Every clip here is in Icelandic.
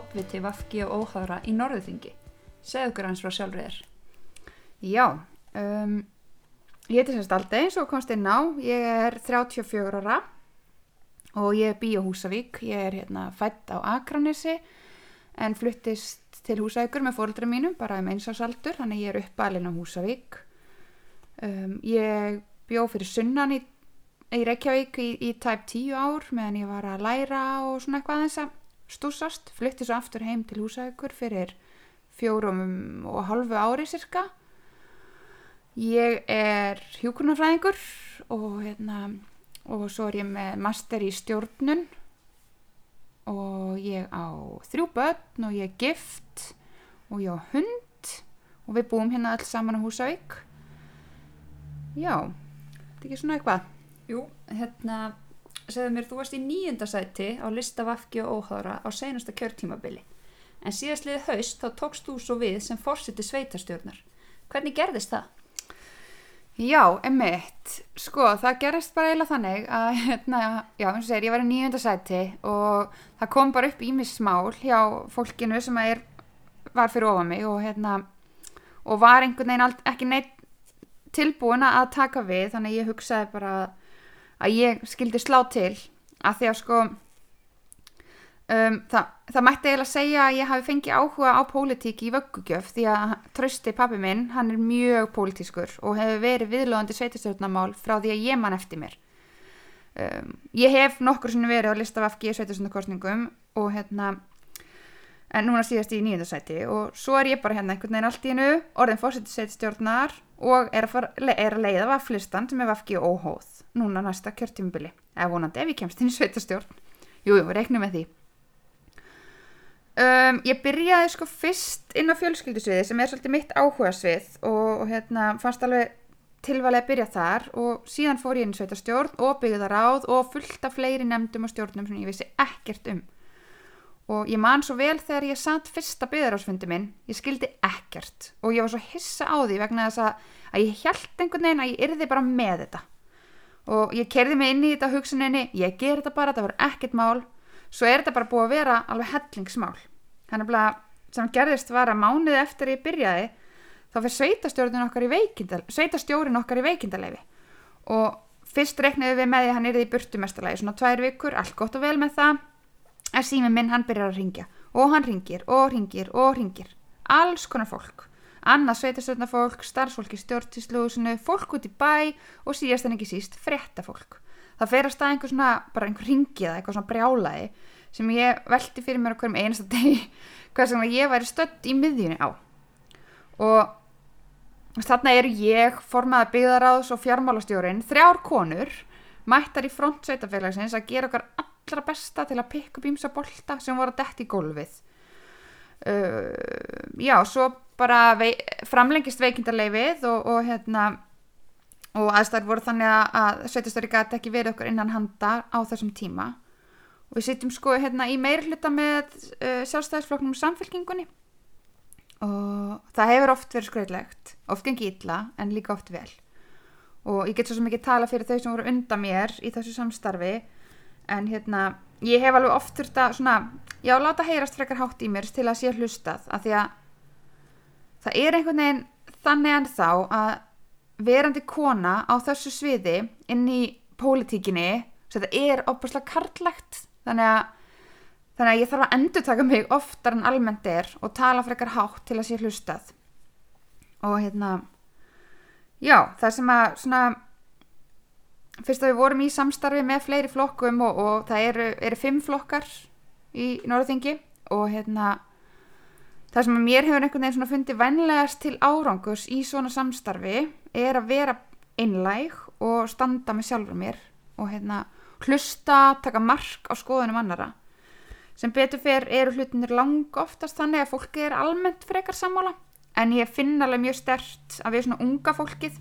Oddviti Vafki og Óháðra í Norðuþingi. Segð okkur hans frá sjálfur þér. Já, um, ég heiti semst Aldei og komst inn á. Ég er 34 ára og ég er bí á Húsavík. Ég er hérna fætt á Akranesi en fluttist til Húsavíkur með fóröldra mínum bara um einsásaldur, þannig ég er uppalinn á Húsavík. Um, ég bjó fyrir sunnan í, í Reykjavík í, í tæp 10 ár meðan ég var að læra og svona eitthvað aðeins að stúsast. Flutti svo aftur heim til Húsavíkur fyrir fjórum og halvu ári cirka. Ég er hjúkurnafræðingur og, hérna, og svo er ég með master í stjórnun og ég á þrjú börn og ég er gift og ég á hund og við búum hérna alls saman á Húsavík. Já, þetta er ekki svona eitthvað. Jú, hérna, segðu mér, þú varst í nýjunda sæti á lista Vafki og Óháðra á seinasta kjörtímabili. En síðastliðið haust þá tókst þú svo við sem fórsiti sveitarstjórnar. Hvernig gerðist það? Já, emitt. Sko, það gerist bara eiginlega þannig að, hérna, já, eins og segir, ég var í nýjunda sæti og það kom bara upp ímis smál hjá fólkinu sem er, var fyrir ofa mig og, hérna, og var einhvern veginn ekki neitt tilbúin að taka við, þannig ég hugsaði bara að ég skildi slá til að því að sko Um, það, það mætti eiginlega segja að ég hafi fengið áhuga á pólitík í vöggugjöf því að trösti pappi minn, hann er mjög pólitískur og hefur verið viðlóðandi sveitastöðnamál frá því að ég mann eftir mér. Um, ég hef nokkur sem verið á lista af FG sveitastöðnarkostningum og hérna, en núna síðast í nýjöndarsæti og svo er ég bara hérna einhvern veginn allt í hennu, orðin fórsetið sveitastjórnar og er að, fara, er að leiða vaflistan sem er FG óhóð núna næsta kjörtímubili, eða vonandi ef ég kemst inn í sveitastjórn. Jú, jú, reiknum með því. Um, ég byrjaði sko fyrst inn á fjölskyldusviði sem er svolítið mitt áhuga svið og, og hérna fannst alveg tilvalið að byrja þar og síðan fór ég inn í sveitarstjórn og byggði það ráð og fullt af fleiri nefndum og stjórnum sem ég vissi ekkert um og ég man svo vel þegar ég satt fyrsta byggðarásfundi minn ég skildi ekkert. Og ég var svo hissa á því vegna þess að, ég held einhvern veginn að ég yrði bara með þetta. Og ég kerði mig inn í þetta hugsuninni ég ger þetta bara, þetta var ekkert mál. Svo er þetta bara búið að vera alveg hellingsmál. Þannig að sem gerðist var að mánuði eftir ég byrjaði þá fyrir sveitastjórin okkar í veikindaleifi. Og fyrst rekniði við með því að hann er í burtumestalagi svona tvær vikur, allt gott og vel með það en sími minn hann byrjar að ringja og hann ringir og ringir og ringir alls konar fólk. Annað sveitastjórnafólk, starfsfólk í stjórntíslúsinu fólk út í bæ og síðast en ekki síst fréttafólk. Það fer að stað einhver svona, bara einhver ringiða, eitthvað svona brjálaði sem ég velti fyrir mér á hverjum einasta degi hvað sem ég væri stödd í miðjunni á. Og þarna eru ég formaða byggðaráðs og fjármálastjórin þrjár konur mættar í front sveitafélagsins að gera okkar allra besta til að pikka upp ímsa bolta sem voru að detti í gólfið. Uh, já, svo bara vei, framlengist veikindarleifið og, og hérna og aðstæður voru þannig að, að sveitastöri gæti ekki verið okkur innan handa á þessum tíma. Og við sittum sko hérna í meir hluta með uh, sjálfstæðisflokknum samfélkingunni og það hefur oft verið skröðlegt, oft gengið illa en líka oft vel. Og ég get svo sem ekki tala fyrir þau sem voru undan mér í þessu samstarfi en hérna ég hef alveg oft þurft að svona, já láta heyrast frekar hátt í mér til að sé hlustað af því að það er einhvern veginn þannig en þá að verandi kona á þessu sviði inn í pólitíkinni þetta er opaslega karlægt þannig að, þannig að ég þarf að endur taka mig oftar en almennt er og tala frekar hátt til að sé hlustað. Og hérna já það sem að svona fyrst að við vorum í samstarfi með fleiri flokkum og, og það eru, eru fimm flokkar í Norðingi og hérna það sem mér hefur einhvern veginn svona fundið vennlegast til árangurs í svona samstarfi er að vera einlæg og standa með sjálfur mér og hérna hlusta, taka mark á skoðunum annara sem betur fyrr eru hlutinir lang oftast þannig að fólki er almennt frekar sammála en ég finn alveg mjög stert að við svona unga fólkið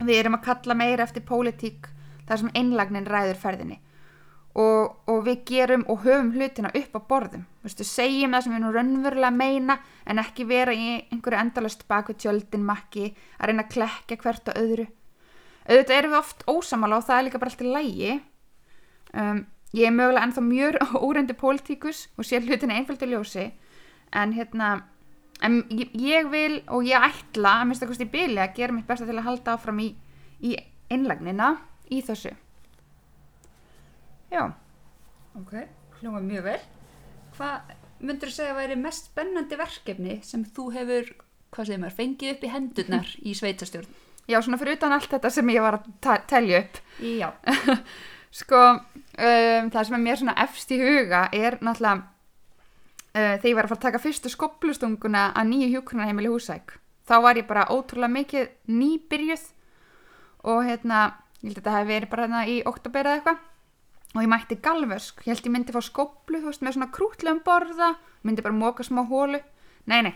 við erum að kalla meira eftir pólitík þar sem einlagnin ræður ferðinni. Og, og við gerum og höfum hlutina upp á borðum. Vistu, segjum það sem við nú raunverulega meina en ekki vera í einhverju endalust baku tjöldin makki að reyna að klekka hvert og öðru. Auðvitað erum við oft ósamála og það er líka bara alltaf lægi um, ég er mögulega ennþá mjög óreindi pólitíkus og sé hlutin einföldu ljósi. En hérna en ég, vil og ég ætla að minnst að kosti í byli að gera mitt besta til að halda áfram í, í einlagnina í þessu já Ok, hljóma mjög vel. Hvað myndur þú segja að væri mest spennandi verkefni sem þú hefur, hvað segir maður, fengið upp í hendurnar í sveitastjórn? já, svona fyrir utan allt þetta sem ég var að telja upp Já. Sko, um, það sem er mér svona efst í huga er náttúrulega uh, þegar ég var að fara að taka fyrstu skoblustunguna að nýju hjúkrunarheimili húsæk. Þá var ég bara ótrúlega mikið nýbyrjuð og hérna, ég held að þetta hefði verið bara hérna í oktober eða eitthvað og ég mætti galvösk, ég held ég myndi fá skoblu, veist, með svona krútlegum borða, myndi bara móka smá hólu. Nei, nei,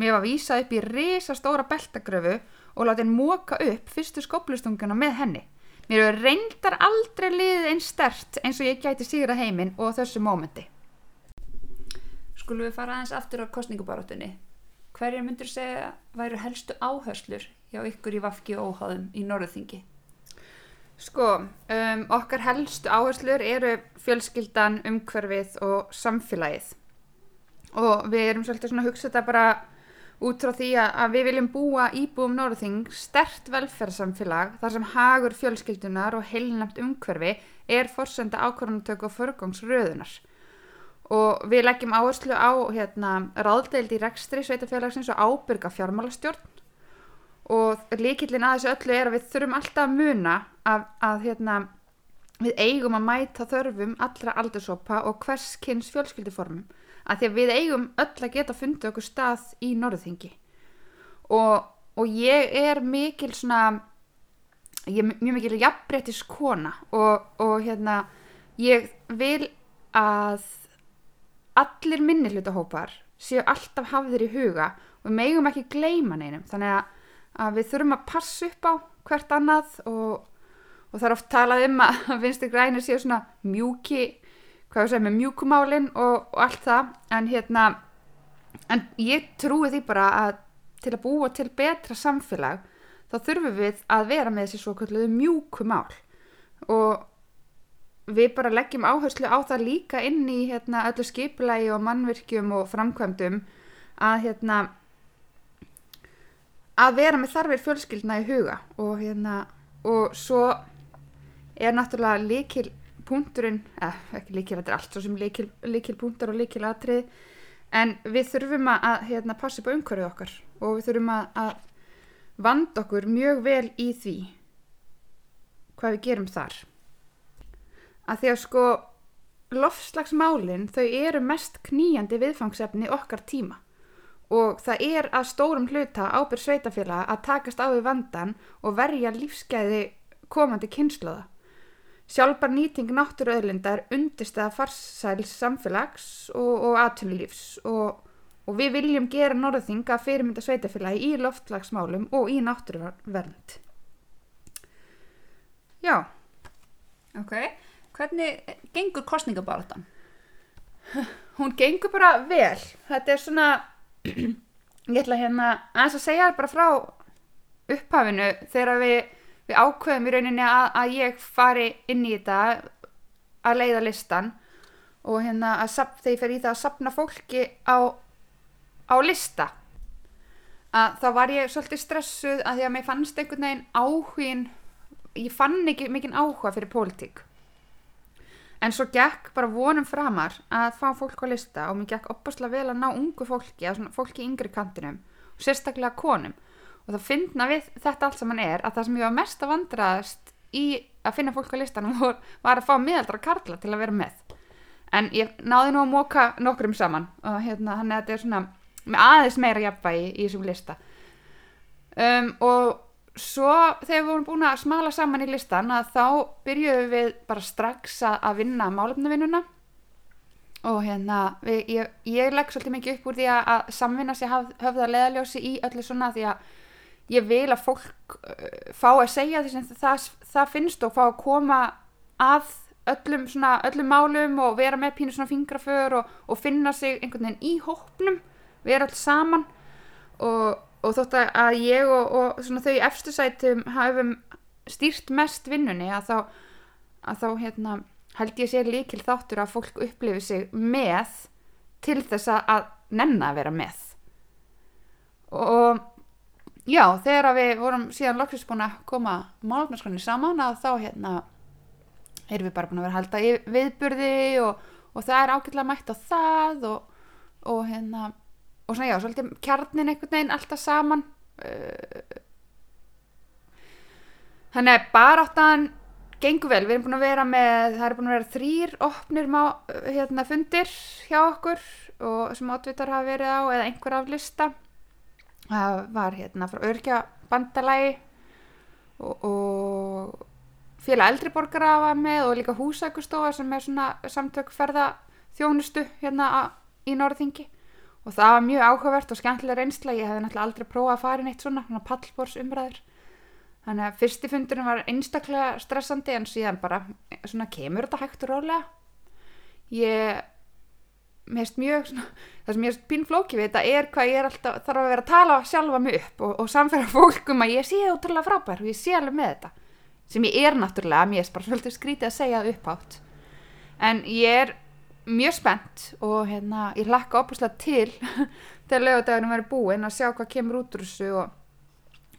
mér var vísað upp í risastóra beltagröfu og látið móka upp fyrstu skoblustunguna með henni. Mér reyndar aldrei liðið einn stert eins og ég gæti sigra heiminn og þessu mómenti. Skulum við fara aðeins aftur á kostningubarátunni. Hverjar myndur segja væru helstu áherslur hjá ykkur í Vafki og Óháðum í Norðuþingi? Sko, um, okkar helstu áherslur eru fjölskyldan, umhverfið og samfélagið. Og við erum svolítið svona að hugsa þetta bara út frá því að, við viljum búa íbúum Norðuþing stert velferðsamfélag þar sem hagur fjölskyldunar og heilnæmt umhverfi er forsenda ákvarðanatöku og förgangsröðunar. Og við leggjum áherslu á hérna, ráðdeild í rekstri sveitafélagsins og ábyrga fjármálastjórn. Og líkillin að þessu öllu er að við þurfum alltaf að muna að, að hérna, við eigum að mæta þörfum allra aldursopa og hvers kynns fjölskylduformum. Að því að við eigum öll að geta fundið okkur stað í Norðingi og, og ég er mikil svona ég er mjög mikil jafnbrettis kona og, og hérna ég vil að allir minnihlutahópar séu alltaf hafðir í huga og við megum ekki gleyma neinum. Þannig að, að við þurfum að passa upp á hvert annað og, og það er oft talað um að vinstir grænir séu svona mjúki hvað ég segja með mjúkumálin og, og allt það. En hérna en ég trúi því bara að til að búa til betra samfélag þá þurfum við að vera með þessi svo kalluðu mjúkumál. Og við bara leggjum áherslu á það líka inn í hérna, öllu skipulagi og mannvirkjum og framkvæmdum að hérna að vera með þarfir fjölskyldna í huga og hérna og svo er náttúrulega líkil punkturinn, eh, ekki líkil þetta er allt svo sem líkil, líkil punktur og líkil atrið en við þurfum að hérna, passa upp á umhverfið okkar og við þurfum að, að vanda okkur mjög vel í því hvað við gerum þar að því að sko lofslagsmálin þau eru mest kníjandi viðfangsefni okkar tíma og það er að stórum hluta ábyrð sveitafélaga að takast á við vandan og verja lífsgæði komandi kynnslóða. Sjálfbar nýting náttúruauðlinda er undirstæða farsæls samfélags og, og atvinnulífs og, og við viljum gera norðinga fyrirmynda sveitafélagi í loftlagsmálum og í náttúruvernd. Já, Ok, hvernig gengur kostningabaráttan? hún gengur bara vel. Þetta er svona, ég ætla hérna aðeins að segja bara frá upphafinu þegar við, við ákveðum í rauninni að, að ég fari inn í þetta að leiða listan og hérna að sap, þegar ég fer í það að sapna fólki á, á lista að þá var ég svolítið stressuð að því að mér fannst einhvern veginn áhugin ég fann ekki mikinn áhuga fyrir pólitík en svo gekk bara vonum framar að fá fólk á lista og mér gekk opaslega vel að ná ungu fólki að fólki í yngri kantinum og sérstaklega konum. Og það finna við þetta allt saman er að það sem ég var mest að vandraðast í að finna fólk á listanum var, að fá miðaldra karla til að vera með. En ég náði nú að móka nokkrum saman og hérna hann er þetta svona með aðeins meira jafnvægi í þessum lista. Um, og svo þegar við vorum búin að smala saman í listan að þá byrjuðum við bara strax að, að vinna málefnavinnuna. Og hérna við, ég, ég legg svolítið mikið upp úr því að, að samvinna sér haf, höfða leðaljósi í öllu svona því að ég vil að fólk uh, fá að segja því sem það, það finnst og fá að koma að öllum, svona, öllum málum og vera með pínu svona fingraför og, og finna sig einhvern veginn í hópnum vera alls saman. Og, og þótt að- ég og, og svona þau efstu sætum hafum stýrt mest vinnunni að þá, að þá hérna held ég sé líkil þáttur að fólk upplifi sig með til þess að- nenna að vera með. Og já, þegar við vorum síðan loksins búin að koma málefnaskroni saman að þá hérna erum við bara búin að vera halda viðburði og, og það er ágætlega mætt á það og, og hérna og svona já, svolítið kjarnin einhvern veginn alltaf saman. Uh, þannig að baráttan gengur vel, við erum búin að vera með það er búin að vera þrýr opnir má, hérna, fundir hjá okkur og sem átvitar hafa verið á eða einhver af lista. Það var hérna frá örkja bandalagi og, og félag eldriborgara var með og líka húsækustofa sem er svona samtök ferða þjónustu hérna á, í Norðingi og það var mjög áhugavert og skemmtilega reynsla. Ég hefði náttúrulega aldrei prófað að fara í neitt svona, svona pallbors umræður þannig að fyrsti fundurinn var einstaklega stressandi en síðan bara svona kemur þetta hægt og rólega. Ég finnst mjög svona, það sem ég er pínflóki við þetta er hvað ég er alltaf þarf að vera að tala sjálfa mig upp og, og samfæra fólk um að ég sé útrúlega frábær og ég sé alveg með þetta. Sem ég er náttúrulega, mér er bara svolítið skrítið að segja upphátt. En ég er mjög spennt og hérna, ég hlakka opuslega til þegar lögadagurinn verið búinn að sjá hvað kemur út úr þessu og,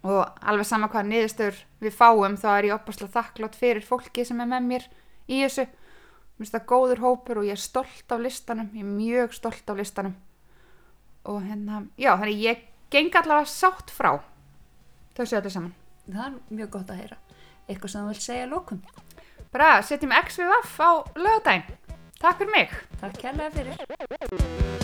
og alveg sama hvað niðurstöður við fáum þá er ég opuslega þakklátt fyrir fólki sem er með mér í þessu mér finnst það góður hópur og ég er stolt af listanum ég er mjög stolt af listanum og hérna, já, þannig ég geng allavega sátt frá þessu öllu saman Það er mjög gott að heyra. Eitthvað sem þú vilt segja að lókum. bara setjum XVF á lögadaginn takk fyrir mig Takk kærlega fyrir.